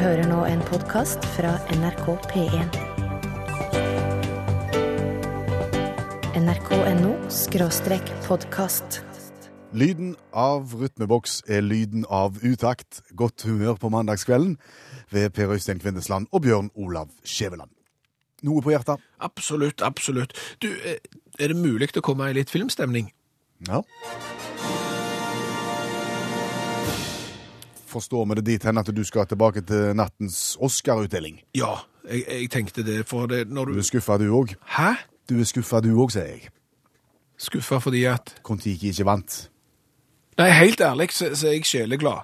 hører nå en podkast fra NRK P1. nrk.no skråstrek podkast. Lyden av rytmeboks er lyden av utakt. Godt humør på mandagskvelden ved Per Øystein Kvindesland og Bjørn Olav Skjæveland. Noe på hjertet? Absolutt, absolutt. Du, eh, er det mulig å komme i litt filmstemning? Ja. Forstår vi det dit hen at du skal tilbake til nattens Oscar-utdeling? Ja, jeg, jeg tenkte det, for det når Du du er skuffa du òg? Hæ? Du er skuffa du òg, sier jeg. Skuffa fordi at Kon-Tiki ikke vant. Nei, helt ærlig så, så er jeg sjeleglad.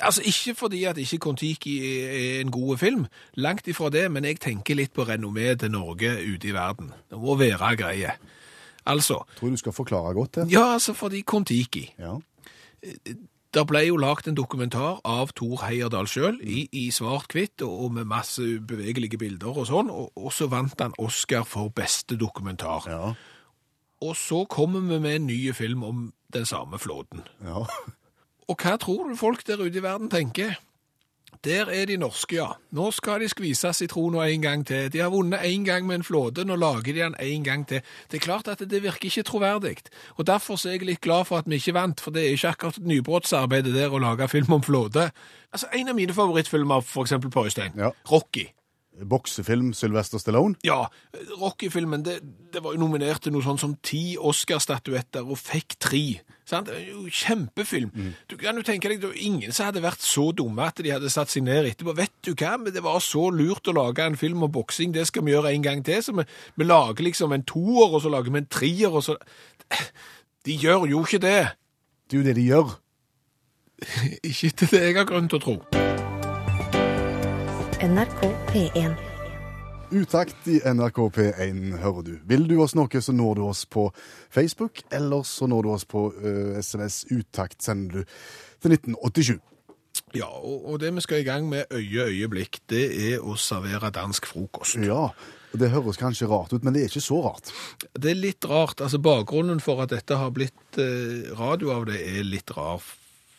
Altså, Ikke fordi at ikke Kon-Tiki er, en god film, langt ifra det, men jeg tenker litt på renommeet til Norge ute i verden. Det må være greie. Altså, Tror du skal forklare godt det. ja, altså fordi Kon-Tiki Ja. Der ble jo lagt en dokumentar av Thor Heyerdahl sjøl, i, i svart-hvitt og, med masse bevegelige bilder og sånn, og, og så vant han Oscar for beste dokumentar. Ja. Og så kommer vi med en ny film om den samme flåten. ja. Og hva tror du folk der ute i verden tenker? Der er de norske, ja. Nå skal de skvise sitroner en gang til. De har vunnet en gang med en flåte, nå lager de den en gang til. Det er klart at det virker ikke troverdig. Og derfor er jeg litt glad for at vi ikke vant, for det er ikke akkurat nybrottsarbeid der å lage film om flåte. Altså, En av mine favorittfilmer, for eksempel på Øystein, Ja. Rocky. Boksefilm Sylvester Stallone. Ja, Rocky-filmen, det, det var jo nominert til noe sånn som ti Oscar-statuetter, og fikk tre. Sant? Kjempefilm. Mm. Du kan jo tenke deg, det var ingen som hadde vært så dumme at de hadde satt seg ned etterpå. Vet du hva, men det var så lurt å lage en film om boksing, det skal vi gjøre en gang til. Så vi, vi lager liksom en toer, og så lager vi en trier, og så De gjør jo ikke det. Det er jo det de gjør. Ikke til det jeg har grunn til å tro. NRK P1. Utakt i NRK P1 hører du. Vil du oss noe, så når du oss på Facebook, eller så når du oss på uh, SMS Utakt, sender du til 1987. Ja, og, og det vi skal i gang med øye øyeblikk, det er å servere dansk frokost. Ja, og det høres kanskje rart ut, men det er ikke så rart. Det er litt rart. altså Bakgrunnen for at dette har blitt eh, radio av det, er litt rar.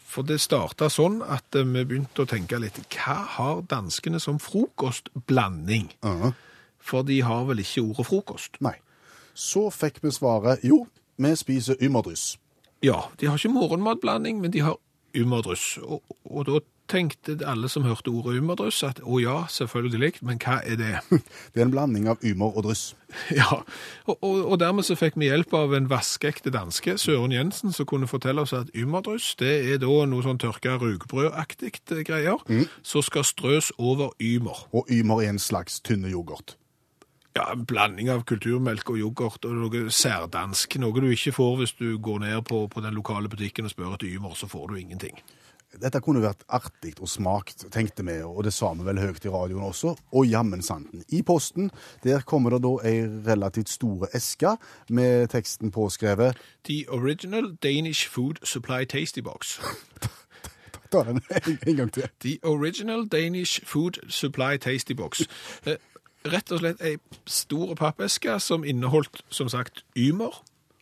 For det starta sånn at eh, vi begynte å tenke litt Hva har danskene som frokostblanding? Ja. For de har vel ikke ordet frokost? Nei. Så fikk vi svaret jo, vi spiser ymmerdryss. Ja, de har ikke morgenmatblanding, men de har ymmerdryss. Og, og da tenkte alle som hørte ordet ymmerdryss at å ja, selvfølgelig, men hva er det? Det er en blanding av ymer og dryss. Ja, og, og, og dermed så fikk vi hjelp av en vaskeekte danske, Søren Jensen, som kunne fortelle oss at ymmerdryss, det er da noe sånn tørka rugbrødaktig greier, som skal strøs over ymer. Og ymer er en slags tynne yoghurt. Ja, en blanding av kulturmelk og yoghurt og noe særdansk, noe du ikke får hvis du går ned på, på den lokale butikken og spør etter ymer, så får du ingenting. Dette kunne vært artig og smakt, tenkte vi, og det sa vi vel høyt i radioen også. Og jammen santen. I posten der kommer det da ei relativt store eske med teksten påskrevet. The Original Danish Food Supply Tasty Box. Ta den en, en gang til. The Original Danish Food Supply Tasty Box. Eh, Rett og slett ei stor pappeske som inneholdt, som sagt, ymer.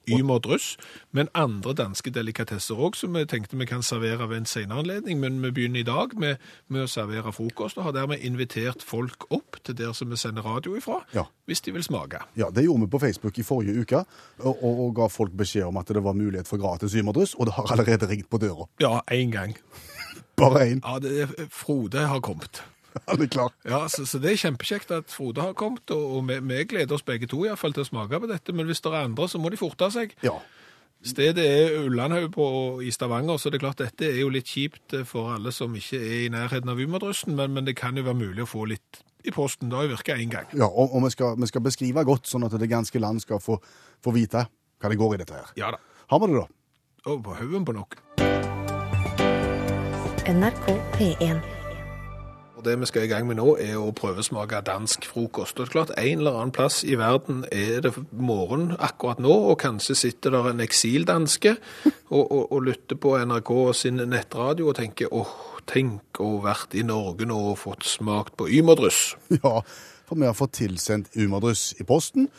Ymerdryss, men andre danske delikatesser òg, som vi tenkte vi kan servere ved en senere anledning. Men vi begynner i dag med, med å servere frokost, og har dermed invitert folk opp til der som vi sender radio ifra, Ja. hvis de vil smake. Ja, Det gjorde vi på Facebook i forrige uke, og, og, og ga folk beskjed om at det var mulighet for gratis ymerdryss, og det har allerede ringt på døra. Ja, én gang. Bare én. Ja, det Frode har kommet. Alle klar. Ja, så, så det er kjempekjekt at Frode har kommet, og, og vi, vi gleder oss begge to i hvert fall til å smake på dette. Men hvis det er andre, så må de forte seg. Ja. Stedet er Ullandhaug i Stavanger, så det er klart dette er jo litt kjipt for alle som ikke er i nærheten av Umadrussen, men, men det kan jo være mulig å få litt i posten. Det har jo virka én gang. ja og, og vi, skal, vi skal beskrive godt, sånn at det ganske land skal få, få vite hva det går i dette her. Ja da. Har vi det, da? Og på haugen på nok. NRK P1. Det vi skal i gang med nå, er å prøvesmake dansk frokost. Og det er klart, En eller annen plass i verden er det morgen akkurat nå, og kanskje sitter der en eksildanske og, og, og lytter på NRK sin nettradio og tenker åh, tenk å ha vært i Norge nå og fått smakt på ymerdryss. Ja, for vi har fått tilsendt umerdryss i posten,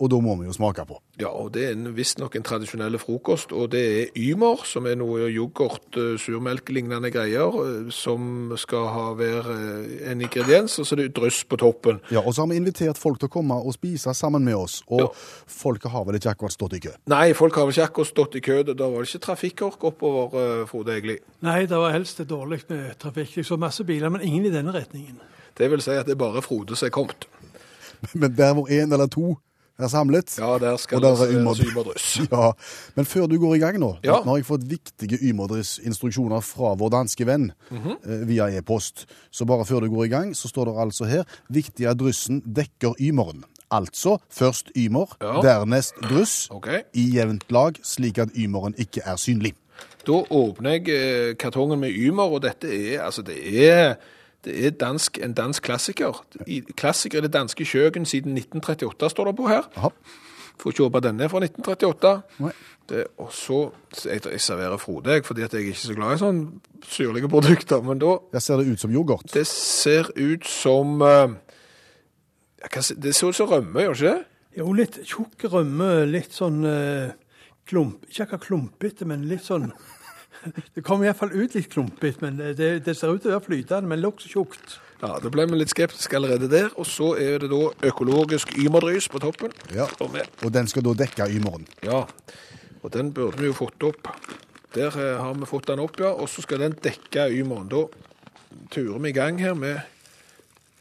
og da må vi jo smake på. Ja, og det er en- visstnok en tradisjonell frokost, og det er ymer, som er noe yoghurt, surmelklignende surmelk-lignende greier, eh, som skal ha være eh, en ingrediens, og så er det dryss på toppen. Ja, Og så har vi invitert folk til å komme og spise sammen med oss, og Ja. folket har vel ikke akkurat stått i kø. Nei, folk har vel ikke akkurat stått i kø, da var det ikke trafikkork oppover, eh, Frode Egli. Nei, det var helst dårlig med trafikk. Jeg så masse biler, men ingen i denne retningen. Det vil si at det er bare Frode som er kommet. Men der hvor en eller to er samlet Ja, der skal det ymerdryss. ymerdryss. Ja, Men før du går i gang nå, Ja. nå har jeg fått viktige ymerdryss-instruksjoner fra vår danske venn mm -hmm. via e-post. Så bare før du går i gang, så står det altså her viktig at dryssen dekker ymeren. Altså først ymer, Ja. dernest dryss, okay. i jevnt lag, slik at ymeren ikke er synlig. Da åpner jeg eh, kartongen med Ymer, og dette er, altså det er, det er dansk, en dansk klassiker. I, klassiker i det danske kjøkken siden 1938, står det på her. Aha. Får ikke håpe denne er fra 1938. Nei. Det, og så, jeg, jeg serverer Frode, jeg, fordi at jeg er ikke så glad i sånne syrlige produkter, men da, jeg ser det ut som yoghurt. det ser ut som, uh, jeg kan si, det ser ut som rømme, gjør det ikke det? Jo, litt tjukk rømme, litt sånn uh, klump... Ikke akkurat klumpete, men litt sånn Det kommer iallfall ut litt klumpete, men det, det ser ut til å være flytende, men nokså tjukt. Ja, da ble vi litt skeptiske allerede der, og så er det da økologisk ymerdrys på toppen. Ja. Og Og den skal da dekke ymeren. Ja, og den burde vi jo fått opp. Der eh, har vi fått den opp, ja. Og så skal den dekke ymeren. Da turer vi i gang her med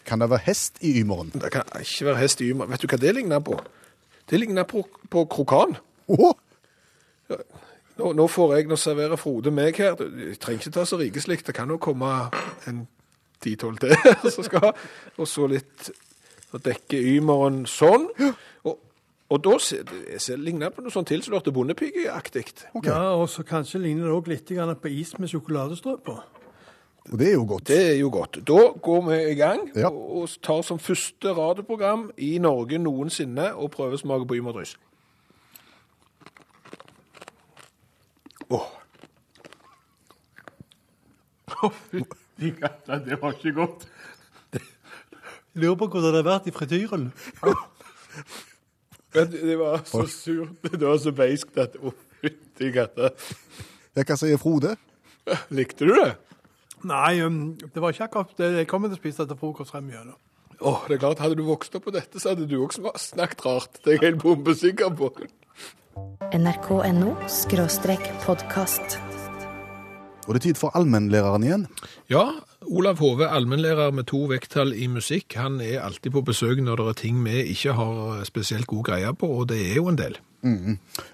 Kan det være hest i ymeren? Det kan ikke være hest i ymeren. Vet du hva det ligner på? Det ligner på, på krokan. Åh! Nå, nå får jeg, nå serverer Frode meg her. Du- trenger ikke ta så rikeslikt. Det kan jo komme en 10-12 til som skal ha. Og så litt Å dekke ymeren sånn. Og, og da ser det ser- ligner det på noe sånn tilslørte bondepigeaktig. Okay. Ja, Og så kanskje ligner det òg litt på is med sjokoladestrø på. Og det er jo godt. Det er jo godt. Da går vi i gang Ja. og, og tar som første radioprogram i Norge noensinne og prøver å smake på ymerdryss. Åh. Det var ikke godt. Jeg lurer på hvordan det har vært i frityren. Men det var så surt. Det var så beiskt at Å, fytti katta. Hva sier Frode? Likte du det? Nei, um, det var ikke akkurat det jeg kommer til å spise etter frokost frem igjennom. Oh, det er klart, Hadde du vokst opp på dette, så hadde du også snakket rart. Det er jeg helt bombesikker på. nrk.no podkast. Og det er tid for allmennlæreren igjen. Ja, Olav Hove, allmennlærer med to vekttall i musikk, han er alltid på besøk når det er ting vi ikke har spesielt god greie på, og det er jo en del.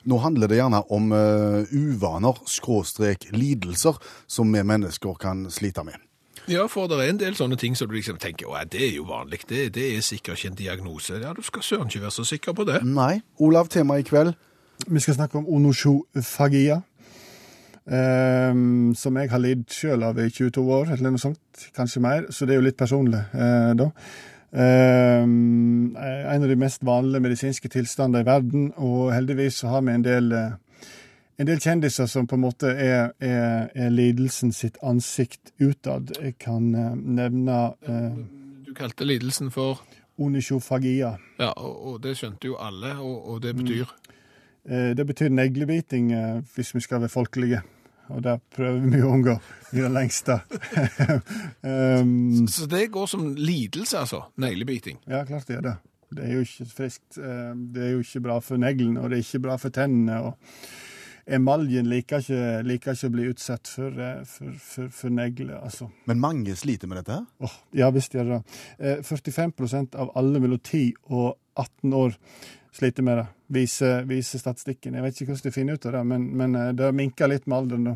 Nå handler det gjerne om uh, uvaner, skråstrek lidelser, som vi mennesker kan slite med. Ja, for det er en del sånne ting som du liksom tenker, at det er jo vanlig, det, det er sikkert ikke en diagnose. Ja, du skal søren ikke være så sikker på det. Nei. Olav, tema i kveld. Vi skal snakke om onosjofagia, ehm, som jeg har lidd sjøl av i 22 år, eller noe sånt, kanskje mer, så det er jo litt personlig eh, da. Ehm, en av de mest vanlige medisinske tilstander i verden, og heldigvis så har vi en del, eh, en del kjendiser som på en måte er, er, er lidelsen sitt ansikt utad. Jeg kan eh, nevne eh, Du kalte lidelsen for, onisjofagia. ja, og, og det skjønte jo alle, og, og det betyr, Eh, Det betyr neglebiting eh, hvis vi skal være folkelige. Og det prøver vi å unngå i det lengste. um, så det går som lidelse, altså, neglebiting. ja, klart det er det. Det er jo ikke friskt. eh, Det er jo ikke bra for neglene, og det er ikke bra for tennene. og Emaljen liker ikke, liker ikke å bli utsatt for, eh, for, for, for negler, altså. Men mange sliter med dette her. Åh, ja visst gjør det det. Eh, 45% av alle mellom 10 og 18 år sliter med det, viser, viser statistikken. Jeg vet ikke hvordan de finner ut av det, men, men eh, det minker litt med alderen. da.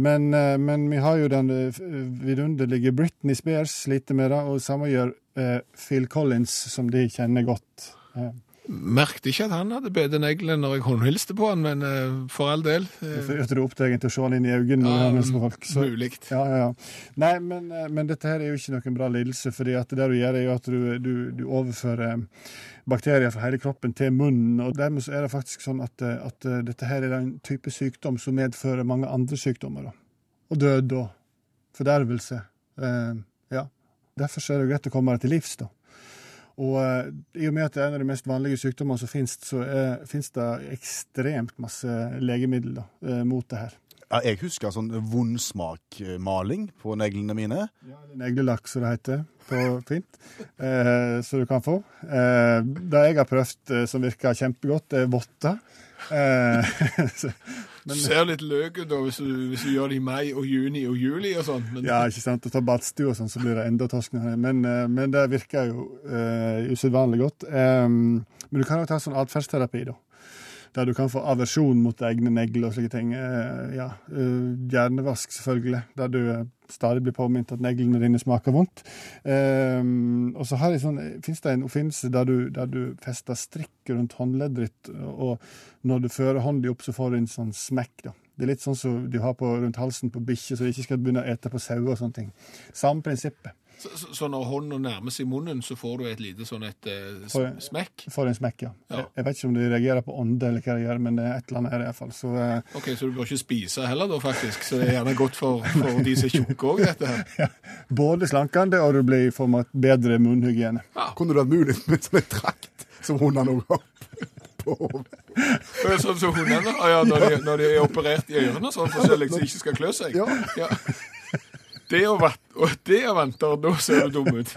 Men, eh, men vi har jo den eh, vidunderlige Britney Spears sliter med det, og samme gjør Phil Collins, som de kjenner godt. Merkte ikke at han hadde bedre negler når jeg håndhilste på han, men uh, for all del. Uh, for jeg opp deg til å se han inn i øynene hilser på folk. Så, Mulig. Ja, ja, ja. Nei, men, eh, men dette her er jo ikke noen bra lidelse, at det du gjør, er jo at du, du, du overfører eh, bakterier fra hele kroppen til munnen, og dermed er det faktisk sånn at, at dette her er en type sykdom som medfører mange andre sykdommer, da. Og død og fordervelse. Eh, ja. Derfor så er det greit å komme det til livs, da. Og eh, i og med at det er en av de mest vanlige sykdommene som finnes, så er, finnes det ekstremt masse legemidler da, eh, mot det her. Ja, jeg husker sånn vondsmakmaling på neglene mine. Ja, neglelakk, som det heter på fint, eh, som du kan få. Eh, det jeg har prøvd eh, som virker kjempegodt, er votter. Eh, Du ser litt løk ut hvis hvis du gjør det i mai og juni og juli og sånn. Ja, ikke sant, Og tar badstue og sånn, så blir det enda torskende. Men, eh, men det virker jo uh, usedvanlig godt. Um, men du kan jo ta sånn atferdsterapi, da. Der du kan få aversjon mot egne negler og slike ting. Uh, ja, uh, Hjernevask, selvfølgelig. Der du stadig blir påminnet at neglene dine smaker vondt. Um, og så har jeg sånn, finnes det en oppfinnelse der du, der du fester strikk rundt håndleddet ditt, og når du fører hånden opp, så får du en sånn smekk. da. Det er litt sånn som du har på, rundt halsen på bikkjer, så de ikke skal begynne å ete på sauer og sånne ting. Samme prinsippet. så, så, så når hånda nærmer seg munnen, så får du et lite sånn et eh, smekk? Får en smekk, ja. Ja. Jeg, jeg vet ikke om de reagerer på ånde eller hva de gjør, men det er et eller annet her i hvert fall. Så eh, Ok, Så du bør ikke spise heller, da, faktisk? Så det er gjerne godt for, for de som er tjukke òg, dette her. både slankende og du blir i form av bedre munnhygiene. Kunne det vært mulig med sånn en trakt som hundene òg har på hodet? Det Sånn som hundene ah, ja, når, de, når de er operert i ørene sånn forskjellig, så de ikke skal klø seg. Ja. Det og det å vanter, da ser du dum ut.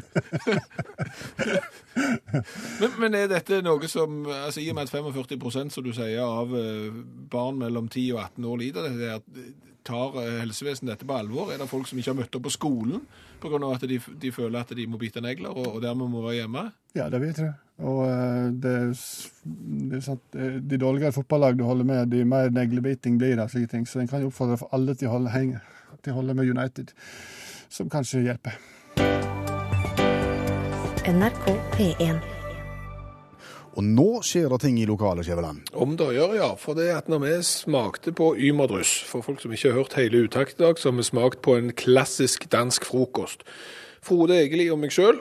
men, men er dette noe som altså I og med at 45% som du sier, av eh, barn mellom 10 og 18 år lider dette, her, tar eh, helsevesenet dette på alvor? Er det folk som ikke har møtt opp på skolen pga. at de, de føler at de må bite negler og, og dermed må være hjemme? Ja, det vil jeg tro. Og eh, det det er sant, eh, de dårligere fotballag du holder med, de mer neglebiting blir det. slike ting. Så en kan jo oppfordre for alle til å holde, henge, til å holde med United, som kanskje hjelper. NRK P1. Og nå skjer det ting i lokalet, Skjæveland. Om det gjør, ja. For det at når vi smakte på ymerdryss, for folk som ikke har hørt hele uttakt i dag, så har vi smakt på en klassisk dansk frokost. Frode Egeli og meg sjøl.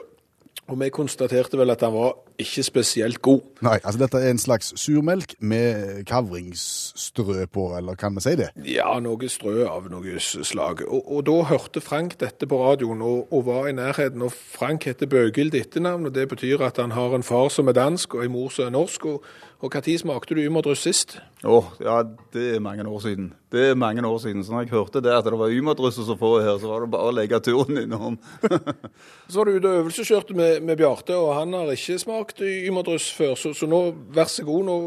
Og vi konstaterte vel at den var ikke spesielt god. Nei, altså dette er en slags surmelk med kavringsstrø på, eller kan vi si det? Ja, noe strø av noe slag. Og, og da hørte Frank dette på radioen og, og var i nærheten. Og Frank heter Bøgild etternavn, og det betyr at han har en far som er dansk og en mor som er norsk. Og, og når smakte du ymerdryss sist? Åh, ja, det er mange år siden. Det er mange år siden. Så når jeg hørte det at det var ymerdrysser som får her, så var det bare å legge turen innom. Så var du ute og øvelseskjørte med, med Bjarte, og han har ikke smakt ymerdryss før. Så, så nå, vær så god, nå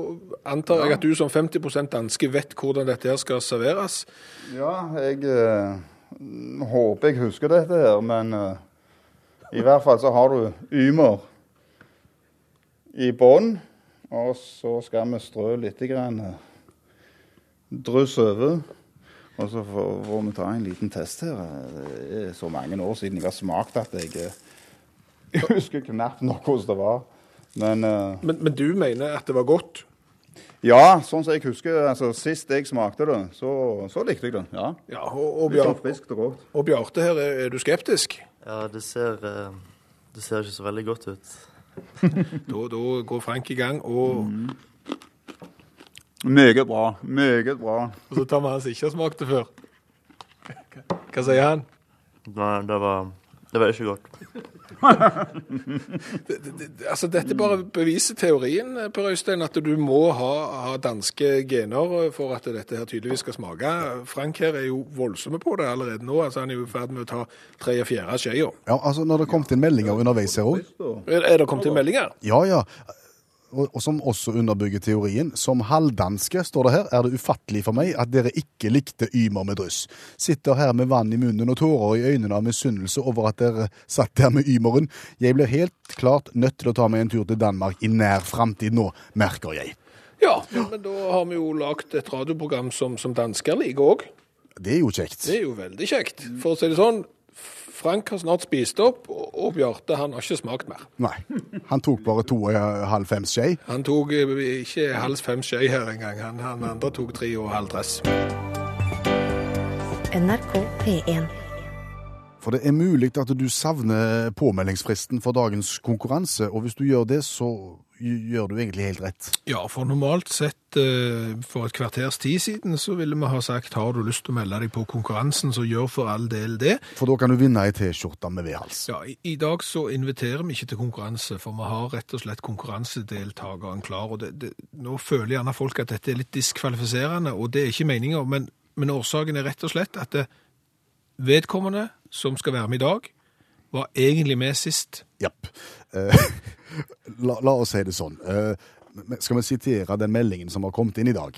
antar jeg at du som 50% danske vet hvordan dette her skal serveres. ja, jeg eh, håper jeg husker dette her, men eh, i hvert fall så har du ymer i bånn, og så skal vi strø litt grann eh, dryss over. Og så får, vi ta en liten test her. Det er så mange år siden jeg har smakt at jeg, jeg husker knapt nok hvordan det var. Men uh, Men, men du mener at det var godt? ja, sånn som jeg husker, altså sist jeg smakte det, så, så likte jeg det. Ja. Ja, og, og, Litt sånn og og Bjarte her, er, er du skeptisk? Ja, det ser, eh, det ser ikke så veldig godt ut. Da, da går Frank i gang, og, Meget bra. Meget bra. og så tar vi han som ikke har smakt det før. Hva, hva sier han? Nei, det var, det var ikke godt. Det, det, det, altså, dette bare beviser teorien, Per Øystein, at du må ha, ha danske gener for at dette her tydeligvis skal smake. Frank her er jo voldsomme på det allerede nå. altså Han er jo i ferd med å ta tre og fjerde skjea. Ja, altså Når det kom til meldinger underveis her òg Er, er det kommet til meldinger? Ja, ja. Og, og som også underbygger teorien. Som halvdanske, står det her, er det ufattelig for meg at dere ikke likte Ymer med dryss. Sitter her med vann i munnen og tårer i øynene av misunnelse over at dere satt der med Ymeren. Jeg blir helt klart nødt til å ta meg en tur til Danmark i nær framtid nå, merker jeg. Ja, men, da har vi jo lagd et radioprogram som, som dansker liker òg. Det er jo kjekt. Det er jo veldig kjekt. For å si det sånn, Frank har snart spist opp, og, Bjarte han har ikke smakt mer. Nei. Han tok bare to og halv fem skje. Han tok eh, ikke halv fem skje her engang. Han, han andre tok tre og halv dress. NRK P1. For det er mulig at du savner påmeldingsfristen for dagens konkurranse, og hvis du gjør det, så gjør du egentlig helt rett. Ja, for normalt sett eh, for et kvarters tid siden så ville vi ha sagt har du lyst til å melde deg på konkurransen, så gjør for all del det. For da kan du vinne ei T-skjorte med vedhals. Ja, i, I dag så inviterer vi ikke til konkurranse, for vi har rett og slett konkurransedeltakeren klar. og det, det, Nå føler gjerne folk at dette er litt diskvalifiserende, og det er ikke meninga. Men, men årsaken er rett og slett at det, vedkommende som skal være med i dag, var egentlig med sist. Japp. Eh, la, la oss si det sånn. Eh, skal vi sitere den meldingen som har kommet inn i dag?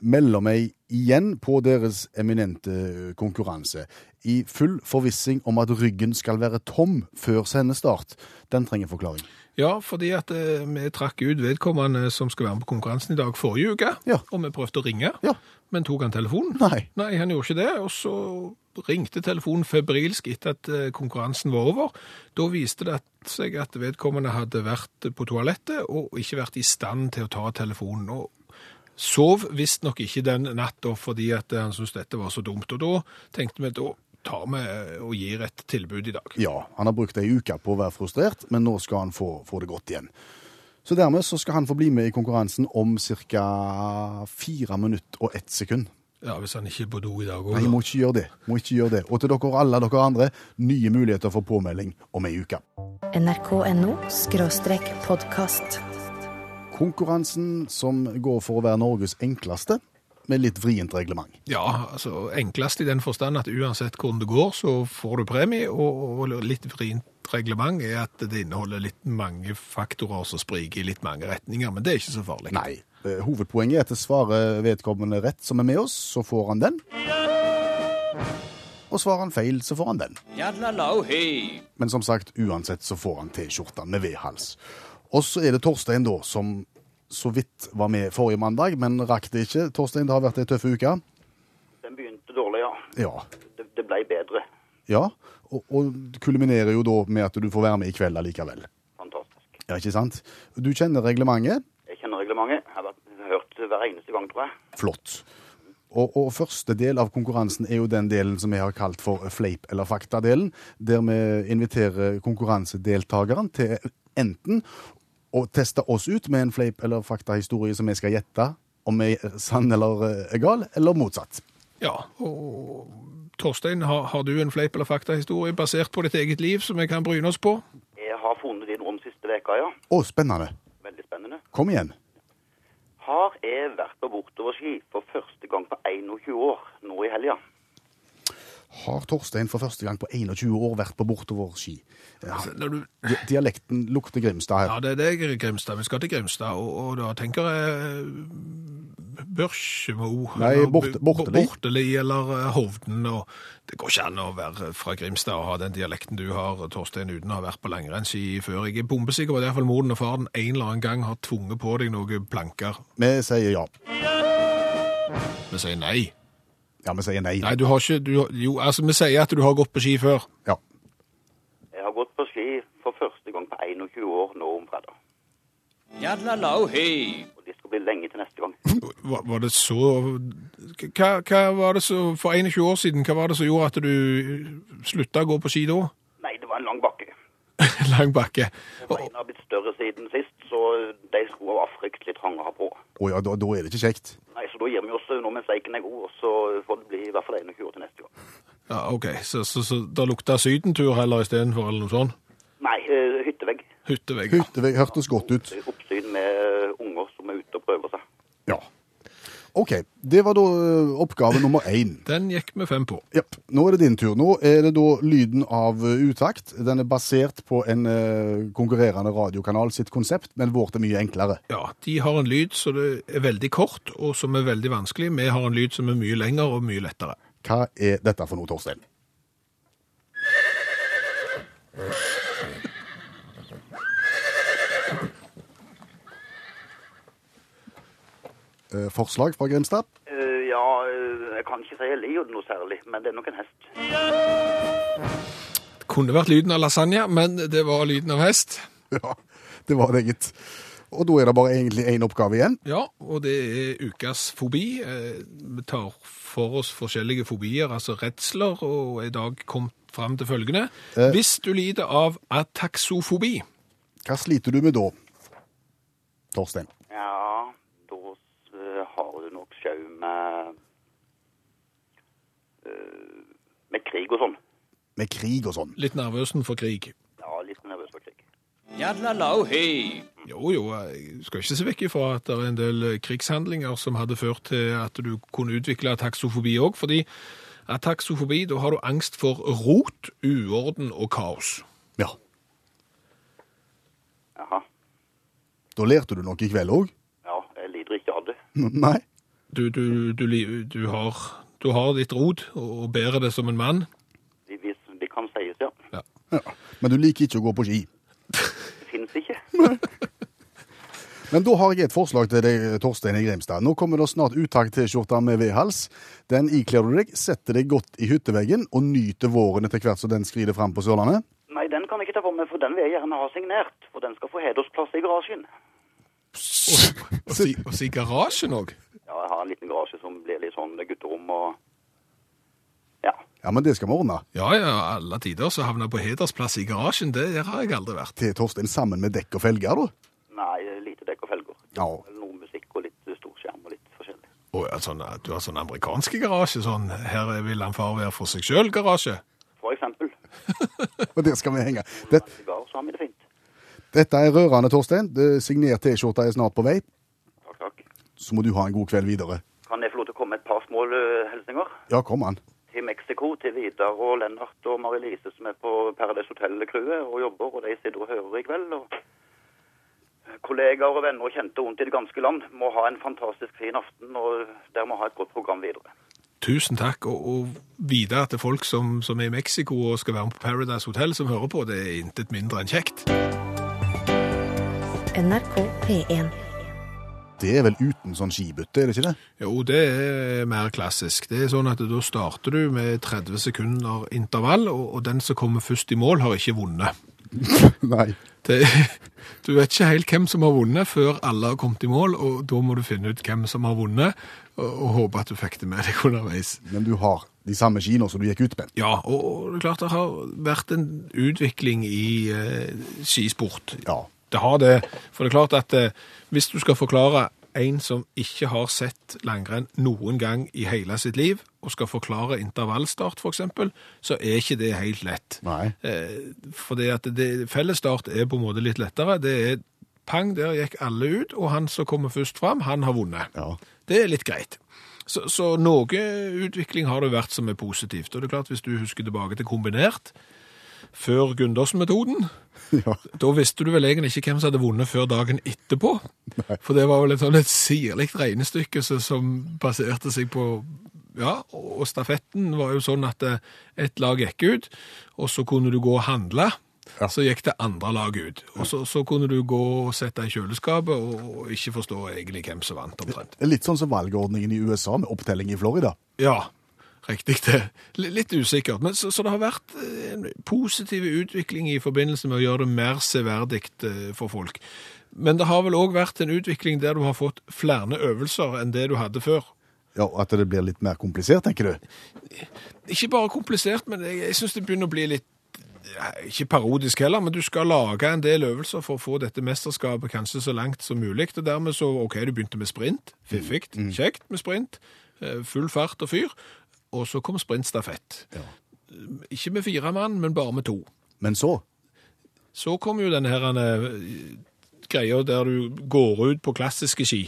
Melder meg igjen på deres eminente konkurranse. I full forvissing om at ryggen skal være tom før sendestart. Den trenger forklaring. Ja, fordi at eh, vi trakk ut vedkommende som skal være med på konkurransen i dag forrige uke, Ja. og vi prøvde å ringe, Ja. men tok han telefonen? Nei. Nei, han gjorde ikke det, og så ringte telefonen febrilsk etter at eh, konkurransen var over. Da viste det seg at vedkommende hadde vært på toalettet og ikke vært i stand til å ta telefonen. og Sov visstnok ikke den natta fordi han syntes dette var så dumt. Og da tenkte vi da tar vi og gir et tilbud i dag. Ja, han har brukt ei uke på å være frustrert, men nå skal han få, få det godt igjen. Så dermed så skal han få bli med i konkurransen om ca. fire minutter og ett sekund. Ja, Hvis han ikke er på do i dag Nei, òg. må ikke gjøre det. Må ikke gjøre det. Og til dere alle dere andre, nye muligheter for påmelding om ei uke. nrk.no podkast. Konkurransen som går for å være Norges enkleste, med litt vrient reglement. Ja, altså enklest i den forstand at uansett hvordan det går, så får du premie, og, og litt vrient reglement er at det inneholder litt mange faktorer som spriker i litt mange retninger, men det er ikke så farlig. Nei. Eh, Hovedpoenget er at det svarer vedkommende rett som er med oss, så får han den. Og svarer han feil, så får han den. Men som sagt, uansett så får han T-skjorta med V-hals. Og så er det Torstein, da, som så vidt var med forrige mandag, men rakk det ikke. Torstein, det har vært ei tøff uke. Den begynte dårlig, ja. Ja. Det, det ble bedre. ja. Og, og kulminerer jo da med at du får være med i kveld allikevel. Fantastisk. Ja, ikke sant? Du kjenner reglementet. Jeg. Jeg har hørt hver eneste gang, tror jeg. Flott. Og, og første del av konkurransen er jo den delen som vi har kalt for fleip eller fakta-delen, der vi inviterer konkurransedeltakeren til enten å teste oss ut med en fleip eller fakta-historie som vi skal gjette om er sann eller eh, gal, eller motsatt. Ja, og Torstein, har, har du en fleip eller faktahistorie basert på ditt eget liv som vi kan bryne oss på? Jeg har funnet din om siste veka, ja. Å, spennende. Veldig spennende. Kom igjen. Har jeg vært på bortoverski for første gang på 21 år nå i helga? Har Torstein for første gang på 21 år vært på bortoverski? Ja, du, di- dialekten lukter Grimstad her. ja, det det er Grimstad. Vi skal til Grimstad, og, og da tenker jeg Børsjemo Nei, Borte- Borteli. Borteli eller eh, Hovden. Og det går ikke an å være fra Grimstad og ha den dialekten du har, Torstein, uten å ha vært på langrennsski før. Jeg er bombesikker på at i hvert fall moren og faren en eller annen gang har tvunget på deg noen planker. Vi sier ja. Vi sier nei. Ja, vi sier nei. Nei, du har ikke du, Jo, altså, vi sier at du har gått på ski før. Ja. Jeg har gått på ski for første gang på 21 år nå om fredag. Og det skal bli lenge til neste gang. Var, var det så hva, hva var det så For 21 år siden, hva var det som gjorde at du slutta å gå på ski da? Nei, det var en lang bakke. Lang bakke. Beina har blitt større siden sist, så de skoene var fryktelig trange å ha på. Å ja, da, da er det ikke kjekt. Nei, så da gir vi oss nå mens eiken er god, og så får det bli i hvert fall en uke til neste gang. Ja, OK, så, så, så da lukta sydentur heller istedenfor, eller noe sånt? Nei, eh, hyttevegg. Hyttevegg. ja. Hyttevegg hørtes godt ut. Oppsyn med unger som er ute og prøver seg. Ja. OK. Det var da oppgave nummer én. Den gikk vi fem på. Japp. Nå er det din tur. Nå er det da lyden av ø, utakt. Den er basert på en konkurrerende radiokanal sitt konsept, men vårt er mye enklere. Ja, De har en lyd som er veldig kort, og som er veldig vanskelig. Vi har en lyd som er mye lengre og mye lettere. Hva er dette for noe, Torstein? Forslag fra Grimstad? Eh, ja, eh, jeg kan ikke si jeg liker det noe særlig, men det er nok en hest. Det kunne vært lyden av lasagne, men det var lyden av hest. Ja, det var det, gitt. Og da er det bare egentlig én oppgave igjen. Ja, og det er ukas fobi. Eh, Vi tar for oss forskjellige fobier, altså redsler, og i dag kom fram til følgende. Eh. Hvis du lider av ataksofobi, Hva sliter du med da? Torstein. Ja, da eh, har du nok sjau med eh, Med krig og sånn. Med krig og sånn. Litt nervøsen for krig. Ja, litt nervøs for krig. Jo, jo, jeg skal ikke se vekk ifra at det er en del krigshandlinger som hadde ført til at du kunne utvikle taksofobi òg, fordi Ataksofobi, taksofobi, da har du angst for rot, uorden og kaos. Ja. Jaha. Da lærte du noe i kveld òg? Ja, jeg lider ikke av det. Nei. Du, du, du, du, har, du har ditt rot og bærer det som en mann. Hvis det kan sies, ja. Ja. Men du liker ikke å gå på ski. Det finnes ikke. Men da har jeg et forslag til deg, Torstein i Grimstad. Nå kommer det snart uttak-T-skjorta med V-hals. Den ikler du deg, setter deg godt i hytteveggen og nyter våren etter hvert som den skrider fram på Sørlandet. Nei, den kan jeg ikke ta på meg, for den vil jeg gjerne ha signert. For den skal få hedersplass i garasjen. Og si, og si garasjen òg. Ja, jeg har en liten garasje sånn gutterom og Ja. Ja, men det skal vi ordne. Ja, ja, alle tider så havna på hedersplass i garasjen. Det har jeg aldri vært. Til Torstein sammen med dekk og felger, da. Nei, lite dekk og felger. Ja. Noe musikk og litt storskjerm og litt forskjellig. Og ja, sånn, du har sånn amerikanske garasje, sånn her vil han far være for seg sjøl-garasje. For eksempel. Og der skal vi henge. Det, dette er rørende, Torstein. Signert T-skjorte er snart på vei. Takk, takk. Så må du ha en god kveld videre. Kan jeg få lov til å øh, hilsninger? Ja, kom an. Til Mexico, til Vidar og Lennart og Marie-Lise som er på Paradise Hotel-crewet og jobber, og de sitter og hører i kveld. og Kollegaer og venner og kjente rundt i det ganske land må ha en fantastisk fin aften, og dere må ha et godt program videre. Tusen takk, og, og videre til folk som, som er i Mexico og skal være med på Paradise Hotel som hører på, det er intet mindre enn kjekt. NRK P1. Det er vel uten sånn skibytte, er det ikke det? Jo, det er mer klassisk. Det er sånn at da starter du med 30 sekunder intervall, og, og den som kommer først i mål har ikke vunnet. Nei. Det, du vet ikke helt hvem som har vunnet før alle har kommet i mål, og da må du finne ut hvem som har vunnet, og, og håpe at du fikk det med deg underveis. Men du har de samme skiene som du gikk ut med. Ja, og, og det er klart det har vært en utvikling i eh, skisport. Ja. Det har det. For det er klart at eh, hvis du skal forklare en som ikke har sett langrenn noen gang i hele sitt liv, og skal forklare intervallstart for eksempel, så er ikke det helt lett. Nei. Eh, fordi at det, fellesstart er på en måte litt lettere. Det er pang, der gikk alle ut, og han som kommer først fram, han har vunnet. Ja. Det er litt greit. Så, så noe utvikling har det vært som er positivt. Og det er klart, hvis du husker tilbake til kombinert, før Gundersen-metoden, Ja. da visste du vel egentlig ikke hvem som hadde vunnet før dagen etterpå. For det var vel et sånn et sirlig regnestykke som baserte seg på Ja, og stafetten var jo sånn at ett et lag gikk ut, og så kunne du gå og handle. Så gikk det andre laget ut. Og så, så kunne du gå og sette i kjøleskapet og, ikke forstå egentlig hvem som vant, omtrent. Litt sånn som valgordningen i USA med opptelling i Florida. Ja, riktig det. Litt usikkert. Men så, så det har vært eh, en positiv utvikling i forbindelse med å gjøre det mer severdig eh, for folk. Men det har vel òg vært en utvikling der du har fått flere øvelser enn det du hadde før. Ja, At det blir litt mer komplisert, tenker du? Ikke bare komplisert, men jeg, jeg syns det begynner å bli litt Ikke parodisk heller, men du skal lage en del øvelser for å få dette mesterskapet kanskje så langt som mulig. Og dermed så OK, du begynte med sprint. Fiffig. Kjekt med sprint. eh, Full fart og fyr. Og så kom sprintstafett. Ikke med fire mann, men bare med to. Men så Så kom jo denne her eh, greia der du går ut på klassiske ski,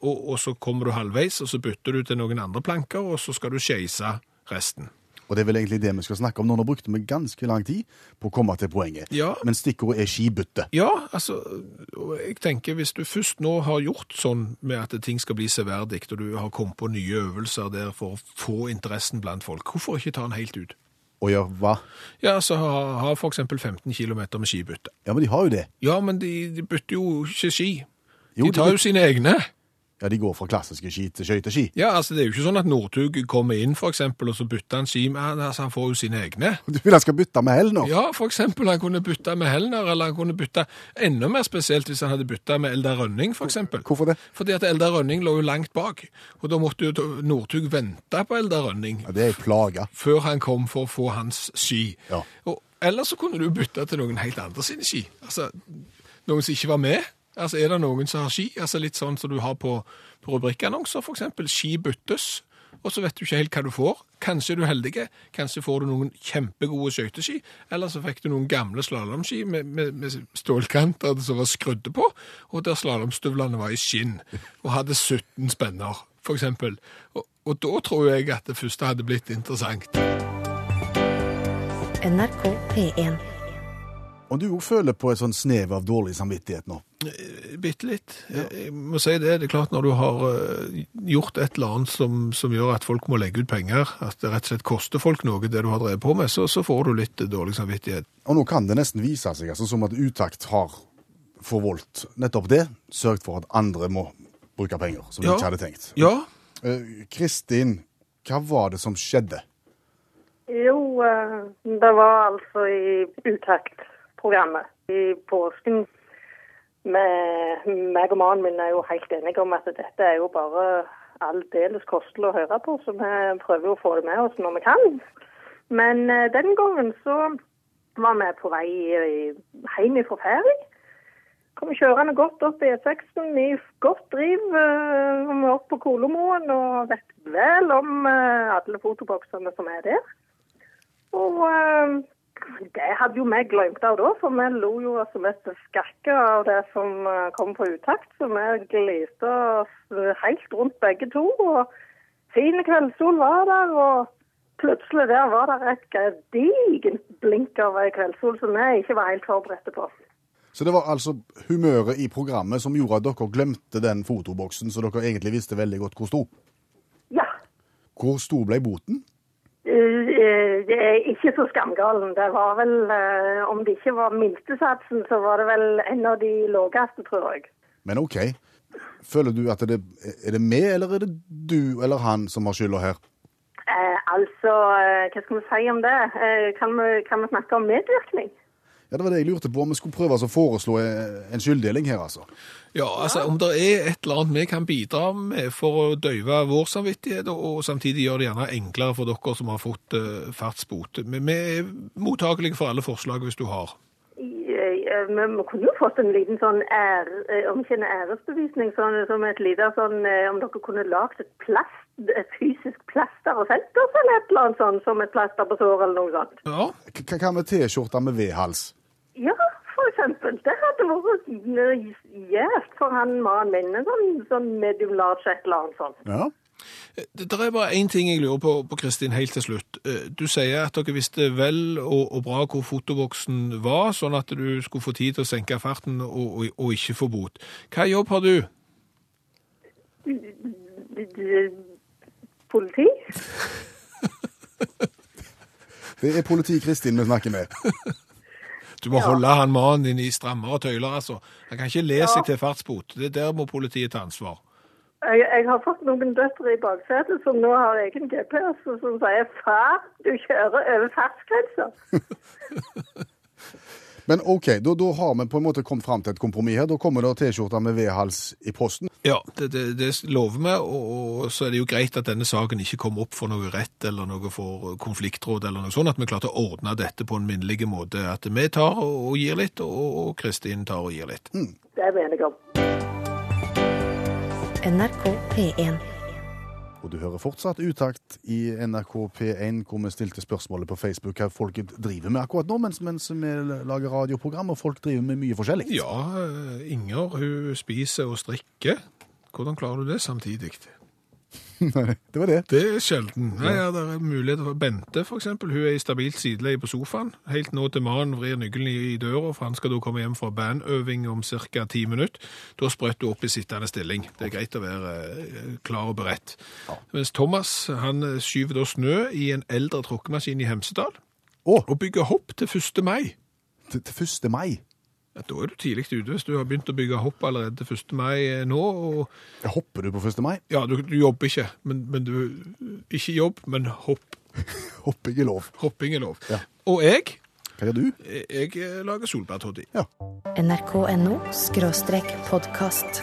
og, og så kommer du halvveis, og så bytter du til noen andre planker, og så skal du skeise resten. Og det er vel egentlig det vi skal snakke om nå. Nå brukte vi ganske lang tid på å komme til poenget. Ja. Men stikkordet er skibytte. Ja, altså, jeg tenker hvis du først nå har gjort sånn med at ting skal bli severdig, og du har kommet på nye øvelser der for å få interessen blant folk, hvorfor ikke ta den helt ut? Og gjør hva? Ja, så ha, ha for eksempel 15 km med skibytte. Ja, men de har jo det. Ja, men de, de bytter jo ikke ski. Jo, de tar jo sine egne. Ja, de går fra klassiske ski til skøyteski. Ja, altså det er jo ikke sånn at Northug kommer inn for eksempel, og så bytter han ski, med altså, han får jo sine egne. Du vil han skal bytte med Helner? Ja, for eksempel han kunne bytte med Helner, eller han kunne bytte enda mer spesielt hvis han hadde bytta med Eldar Rønning, for eksempel. Hvorfor det? Fordi at Eldar Rønning lå jo langt bak, og da måtte jo Northug vente på Eldar Rønning Ja, det er ei plage. før han kom for å få hans ski. Ja. Og ellers så kunne du bytte til noen helt andre sine ski. Altså, noen som ikke var med Altså, Er det noen som har ski? Altså Litt sånn som du har på, på rubrikkannonser, f.eks. Ski byttes. Og så vet du ikke helt hva du får. Kanskje er du heldig, kanskje får du noen kjempegode skøyteski, eller så fikk du noen gamle slalåmski med, med, med stålkanter som var skrudde på, og der slalåmstøvlene var i skinn og hadde 17 spenner, f.eks. Og, og da tror jeg at det første hadde blitt interessant. NRK P1. Om du òg føler på et sånn snev av dårlig samvittighet nå? Bitte litt. Jeg må si det. Det er klart når du har eh, gjort et eller annet som, som gjør at folk må legge ut penger, at det rett og slett koster folk noe, det du har drevet på med, så, så får du litt dårlig samvittighet. Og nå kan det nesten vise seg altså, som at Utakt har forvoldt nettopp det. Sørget for at andre må bruke penger som de Ja. ikke hadde tenkt. Ja, Eh, Kristin, hva var det som skjedde? Jo, eh, det var altså i Utakt-programmet i påsken. Med, meg og mannen min er jo helt enige om at dette er jo bare aldeles kostelig å høre på, så vi prøver å få det med oss når vi kan. Men eh, den gangen så var vi på vei eh, hjem fra ferie. Kom kjørende godt opp i E6-en i godt driv. eh, Vi var oppe på Kolomoen og vet vel om alle fotoboksene som er der. Og det hadde jo vi glemt av da, for vi lo jo oss mest skakke av det som eh, kom på utakt. Så vi gliste oss helt rundt begge to. Og fin kveldssol var der, og plutselig der var det et gedigent blink av ei kveldssol som vi ikke var helt forberedte på. Så det var altså humøret i programmet som gjorde at dere glemte den fotoboksen, så dere egentlig visste veldig godt hvor stor. Ja. Hvor stor ble boten? Eh, Det er ikke så skamgalen. Det var vel, eh, om det ikke var minstesatsen, så var det vel en av de laveste, tror jeg. Men OK. Føler du at det er det meg, eller er det du eller han som har skylda her? Eh, altså, eh, hva skal vi si om det? Kan, vi, kan vi snakke om medvirkning? Ja, Det var det jeg lurte på, om vi skulle prøve å foreslå en skylddeling her, altså. Ja, altså Om det er et eller annet vi kan bidra med for å døyve vår samvittighet, og, samtidig gjøre det gjerne enklere for dere som har fått uh, fartsbot. Vi, vi er mottakelige for alle forslag hvis du har. Eh, eh, Vi kunne jo fått en liten sånn ære, eh, om ikke en æresbevisning, sånn, som et lite sånn eh, Om dere kunne lagd et plast, et fysisk plaster og sendt oss, eller et eller annet sånt, som et plaster på såret, eller noe sånt. Ja, Hva med T-skjorte med V-hals? Ja, for eksempel. Det hadde vært gjevt for han mannen min. En sånn, sånn medium large et eller annet sånt. Ja. Det, det er bare én ting jeg lurer på, på Kristin, helt til slutt. Eh, Du sier at dere visste vel og, og bra hvor fotoboksen var, sånn at du skulle få tid til å senke farten og, og, og ikke få bot. Hva jobb har du? Politi? Det er politi Kristin vi snakker med. Du må holde han mannen din i strammere tøyler, altså. Han kan ikke le seg til fartsbot. Det Der må politiet ta ansvar. Jeg, jeg har fått noen døtre i baksetet som nå har egen GPS, og som sier 'far, du kjører over fartsgrensa'. Men OK, da, da har vi på en måte kommet fram til et kompromiss her. Da kommer det T-skjorter med V-hals i posten. Ja, det, det, det lover vi, og, og så er det jo greit at denne saken ikke kommer opp for noe rett eller noe for konfliktråd eller noe sånt, at vi klarte å ordne dette på en minnelig måte. At vi tar og, og gir litt, og, og Kristin tar og gir litt. Det er vi enige om. NRK P1. Og du hører fortsatt utakt i NRK P1, hvor vi stilte spørsmålet på Facebook hva folk driver med akkurat nå, mens, mens vi lager radioprogram, og folk driver med mye forskjellig. Ja, eh, Inger hun spiser og strikker. Hvordan klarer du det samtidig? det var det. Det er sjelden. Nei, ja, det er muligheter for Bente, eksempel. Hun er i stabilt sideleie på sofaen. Helt nå til mannen vrir nøkkelen i, døra, for han skal da komme hjem fra bandøving om ca. ti minutter. Da sprøtt du opp i sittende stilling. Det er greit å være eh, klar og beredt. Mens Thomas han eh, skyver da snø i en eldre tråkkemaskin i Hemsedal. Å, Og bygger hopp til 1. mai. til 1. mai. Ja, Da er du tidlig ute hvis du har begynt å bygge hopp allerede 1. mai eh, nå. og Hopper du på 1. mai? Ja, du, du jobber ikke, men, men du Ikke jobb, men hopp. Hopping er lov. Hopping er lov. Ja. Og jeg, Hva gjør du? jeg jeg lager solbærtoddy. NRK.no skråstrek podkast.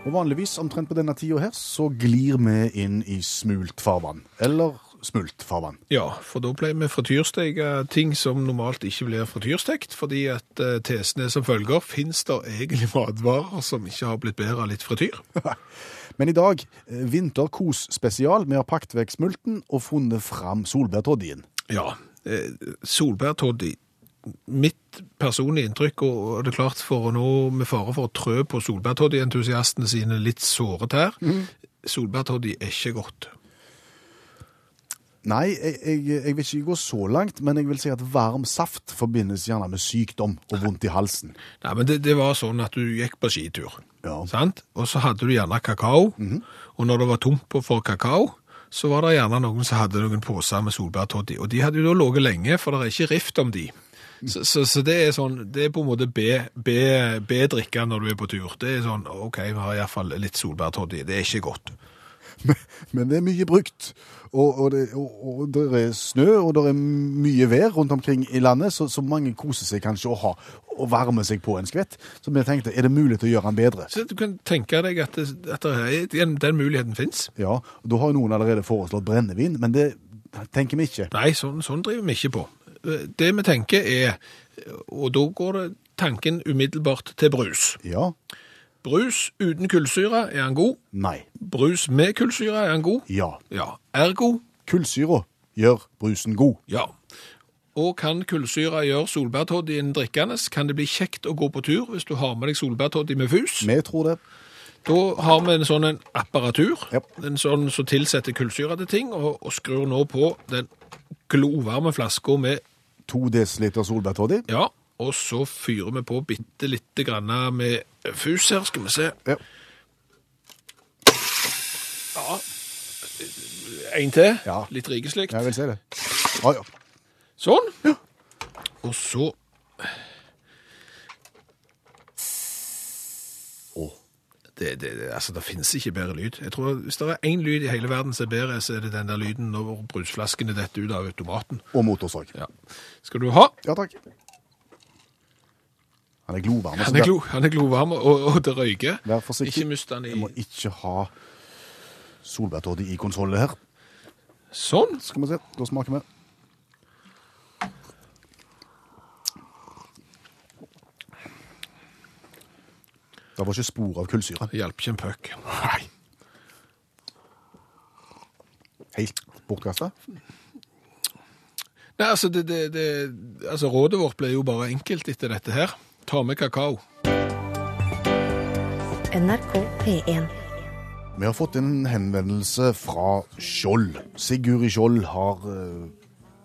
Og vanligvis omtrent på denne tida her, så glir vi inn i smult farvann. Eller smultfarvann. Ja, for da ble vi frityrsteke ting som normalt ikke blir frityrstekt, fordi at eh, tesen er som følger, finnes det egentlig matvarer som ikke har blitt bedre av litt frityr? Men i dag, eh, vinterkos spesial. Vi har pakket vekk smulten og funnet fram solbærtoddien. Ja, eh, solbærtoddy. Mitt personlige inntrykk, og det er klart for å nå med fare for å trø på solbærtoddy-entusiastene sine litt såre tær, solbærtoddy er ikke godt. Nei, jeg, jeg, jeg vil ikke gå så langt, men jeg vil si at varm saft forbindes gjerne med sykdom og vondt i halsen. Nei, men det, det var sånn at du gikk på skitur, Ja. sant? Og så hadde du gjerne kakao, og når det var tomt for kakao, så var det gjerne noen som hadde noen poser med solbærtoddy, og de hadde jo da ligget lenge, for det er ikke rift om de. Så, så, så det er sånn, det er på en måte B-drikke når du er på tur. Det er sånn, ok, vi har i hvert fall litt solbærtoddy, det er ikke godt. Men det er mye brukt. Og, og, det, og, og det er snø, og det er mye vær rundt omkring i landet, så, så mange koser seg kanskje å ha og varme seg på en skvett. Så vi tenkte, er det mulig å gjøre den bedre? Så du kan tenke deg at, det, at det er, den, muligheten finnes. Ja, og da har noen allerede foreslått brennevin, men det tenker vi ikke. Nei, sånn, sånn driver vi ikke på. Det vi tenker er, og da går det tanken umiddelbart til brus. Ja, Brus uten kullsyre, er han god? nei, Brus med kullsyre, er han god? ja. Ja. Ergo, Kullsyra gjør brusen god. ja. Og kan kullsyre gjøre solbærtoddyen drikkende, kan det bli kjekt å gå på tur hvis du har med deg solbærtoddy med fus. Vi tror det. Da har vi en sånn en apparatur, Ja. en sånn som tilsetter kullsyre til ting, og, og skrur nå på den glovarme flaska med To desiliter solbærtoddy. Ja, og så fyrer vi på bitte lite grann med fus her, skal vi se. Ja. Ja. En til. Ja. Litt rikeslikt. Jeg vil se det. Ja, ja. Sånn. Og så Å. det, det, det- altså, det finnes ikke bedre lyd. Jeg tror Hvis det er én lyd i hele verden som er bedre, så er det den der lyden når brusflaskene detter ut av automaten. Og motorsag. Ja. Skal du ha? Ja, takk. Han er glovarm. Han er, glo, han er glovarm, og, og det røyker. Vær forsiktig. Ikke mist den i Jeg må ikke ha solbærtoddy i konsollen her. Sånn. Skal vi se, da smaker vi. Det var ikke spor av kullsyre. Hjalp ikke en puck. Nei. Helt bortkasta. Nei, altså, det, det, det, altså Rådet vårt ble jo bare enkelt etter dette her. Ta med kakao. NRK P1. Vi har fått en henvendelse fra Skjold. Sigurd Skjold har eh,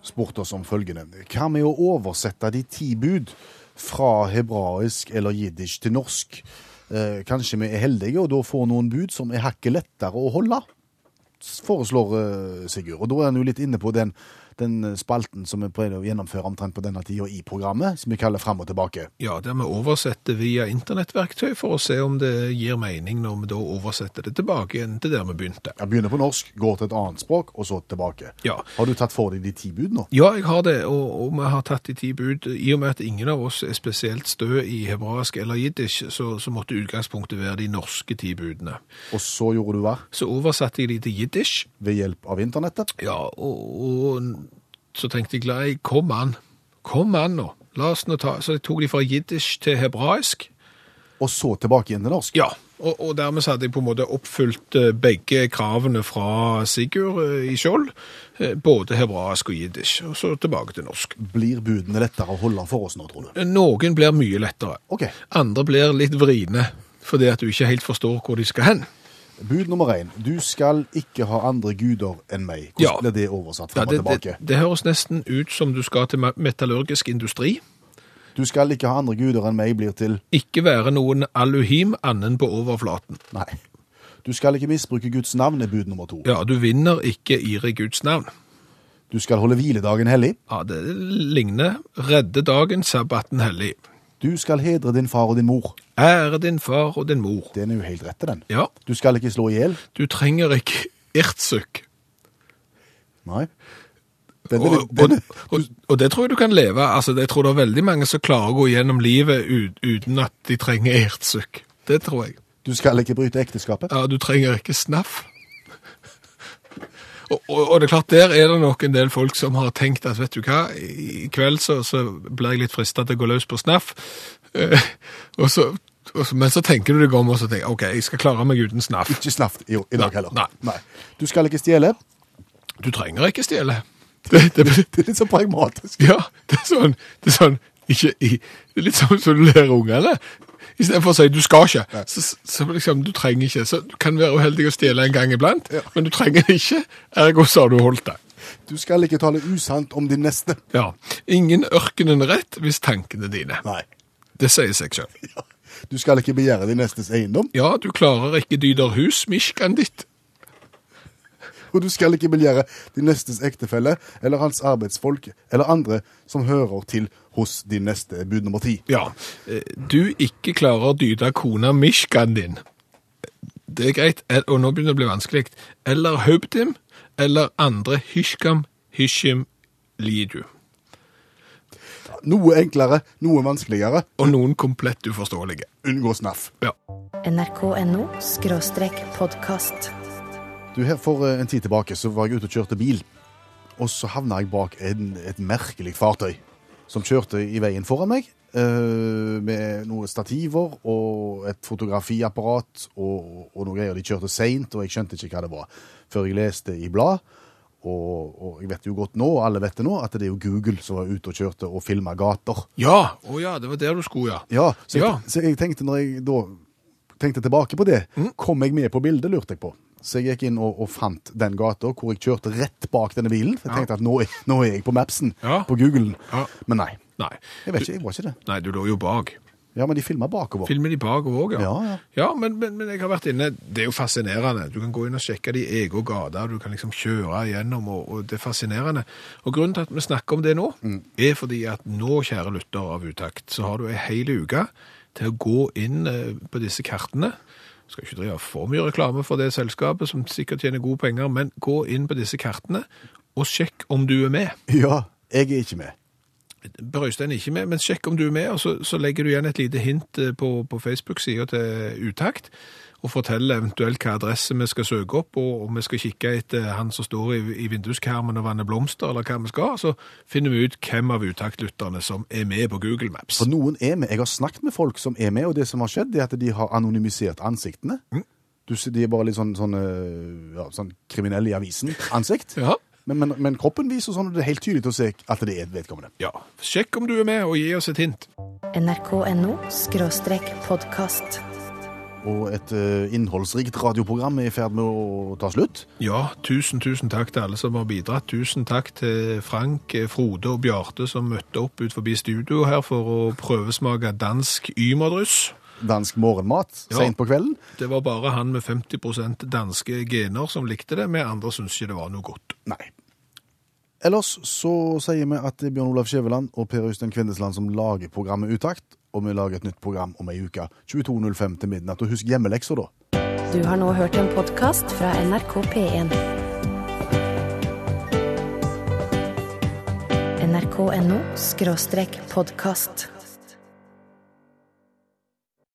spurt oss om følgende. Hva med å oversette de ti bud fra hebraisk eller jiddisch til norsk? Eh, kanskje vi er heldige og da får noen bud som er hakket lettere å holde? Foreslår eh, Sigurd. Og da er han jo litt inne på den, den spalten som vi prøvde å gjennomføre omtrent på denne tida i programmet, som vi kaller Fram og tilbake. Ja, der vi oversetter via internettverktøy for å se om det gir mening når vi da oversetter det tilbake igjen til der vi begynte. Jeg begynner på norsk, går til et annet språk, og så tilbake. Ja. Har du tatt for deg de ti bud nå? Ja, jeg har det, og, og vi har tatt de ti bud. I og med at ingen av oss er spesielt stø i hebraisk eller jiddisch, så, så måtte utgangspunktet være de norske ti budene. Og så gjorde du hva? Så oversatte jeg de til jiddisch, Ved hjelp av internettet? ja, og, og så tenkte jeg, nei, kom an, kom an nå. La oss nå ta, så jeg tok de fra jiddisch til hebraisk. Og så tilbake igjen til norsk? Ja, og, og dermed så hadde jeg på en måte oppfylt eh, begge kravene fra Sigurd eh, i Skjold, eh, både hebraisk og jiddisch, og så tilbake til norsk. Blir budene lettere å holde for oss nå, tror du? Noen blir mye lettere. Ok. Andre blir litt vriene, fordi at du ikke helt forstår hvor de skal hen. Bud nummer én. Du skal ikke ha andre guder enn meg. Hvordan Ja. blir det oversatt Ja, frem og det, det, tilbake? det høres nesten ut som du skal til metallurgisk industri. Du skal ikke ha andre guder enn meg blir til Ikke være noen aluhim annen på overflaten. Nei. Du skal ikke misbruke Guds navn er bud nummer to. Ja, du vinner ikke iri Guds navn. Du skal holde hviledagen hellig. Ja, det ligner redde dagen, sabbaten hellig. Du skal hedre din far og din mor. Ære din far og din mor. Den er jo helt rett til den. Ja, Du skal ikke slå i hjel. du trenger ikke irtsuk. Nei. Den er Og, og, den er, og, og det tror jeg du kan leve. Altså, jeg tror det er veldig mange som klarer å gå gjennom livet ut, uten at de trenger irtsuk. Det tror jeg. du skal ikke bryte ekteskapet. Ja, du trenger ikke snaff. Og, og, og det er klart, der er det nok en del folk som har tenkt at vet du hva, i kveld så, så blir jeg litt frista til å gå løs på snaff. Eh, og så, og så, men så tenker du deg om og så tenker OK, jeg skal klare meg uten snaff. Ikke snaff i, i dag Nei, heller. nei. Du skal ikke stjele. Du trenger ikke stjele. Det, det, Det er litt så pragmatisk. ja, det er sånn, det er sånn ikke, i- det er litt sånn som du lærer ungene. I stedet for å si du skal ikke, så, så liksom du trenger ikke. Så du kan være uheldig å stjele en gang iblant, Ja. men du trenger det ikke. Ergo så har du holdt det. Du skal ikke tale usant om din neste. Ja. Ingen ørkenen rett hvis tankene dine. Nei. Det sier seg selv. Du skal ikke begjære din nestes eiendom, Ja, du klarer ikke dyder hus, miskan ditt. Og du skal ikke begjære din nestes ektefelle eller hans arbeidsfolk eller andre som hører til hos din neste bud nummer ti. Ja. eh, Du ikke klarer å dyde kona Mishkan din. Det er greit, og nå begynner det å bli vanskelig. Eller Haubdim, eller andre hyskam, Hishim, lidu. Noe enklere, noe vanskeligere. Og noen komplett uforståelige. Unngå snaff. Ja. nrk.no podkast. Du, her For eh, en tid tilbake så var jeg ute og kjørte bil, og så havna jeg bak en, et merkelig fartøy som kjørte i veien foran meg. Uh, med noen stativer og et fotografiapparat og, og noen greier. De kjørte seint, og jeg skjønte ikke hva det var før jeg leste i blad. Og, og jeg vet jo godt nå, alle vet det nå, at det er jo Google som var ute og kjørte og filma gater. Ja, å ja, det var der du skulle, ja. Ja, så, Ja. Jeg, så jeg tenkte når jeg da tenkte tilbake på det, Mm. kom jeg med på bildet, lurte jeg på. Så jeg gikk inn og, og fant den gata hvor jeg kjørte rett bak denne bilen. Jeg tenkte at nå er, nå er jeg på Mapsen, Ja. på Google. Ja. Men nei, Nei. jeg vet ikke, jeg var ikke det. Nei, du lå jo bak. Ja, men de filma bakover. Filmer de bakover òg, ja. Ja, ja. men, men, men jeg har vært inne Det er jo fascinerende. Du kan gå inn og sjekke de egne gater, du kan liksom kjøre igjennom, og, og det er fascinerende. Og grunnen til at vi snakker om det nå, er fordi at nå, kjære lytter av Utakt, så har du ei hel uke til å gå inn eh, på disse kartene. Skal ikke drive for mye reklame for det selskapet, som sikkert tjener gode penger, men gå inn på disse kartene og sjekk om du er med. Ja, jeg er ikke med. Brøystein er ikke med, men sjekk om du er med, og så, så legger du igjen et lite hint eh, på, på Facebook-sida til Utakt, og forteller eventuelt hva adresse vi skal søke opp, og om vi skal kikke etter han som står i, i vinduskarmen og vanner blomster, eller hva vi skal, så finner vi ut hvem av Utakt-lytterne som er med på Google Maps. For noen er med. Jeg har snakket med folk som er med, og det som har skjedd, er at de har anonymisert ansiktene. Mm. Du, de er bare litt sånn, sånn, eh, ja, sånn kriminelle i avisen-ansikt. Ja. Men, men, men kroppen viser sånn at det er helt tydelig å se at det er vedkommende. ja. Sjekk om du er med, og gi oss et hint. nrk.no skråstrek podkast. Og et eh, innholdsrikt radioprogram er i ferd med å ta slutt. Ja, tusen, tusen takk til alle som har bidratt. Tusen takk til Frank, eh, Frode og Bjarte som møtte opp ut forbi studio her for å prøvesmake dansk ymerdryss. Dansk morgenmat Ja. sent på kvelden. Det var bare han med 50% danske gener som likte det, vi andre syns ikke det var noe godt. Nei. Ellers så sier vi at det er Bjørn Olav Skjæveland og Per Øystein Kvindesland som lager programmet Utakt, og vi lager et nytt program om ei uke. 22.05 til midnatt. Og husk hjemmelekser, da. Du har nå hørt en podkast fra NRK P1. nrk.no podkast.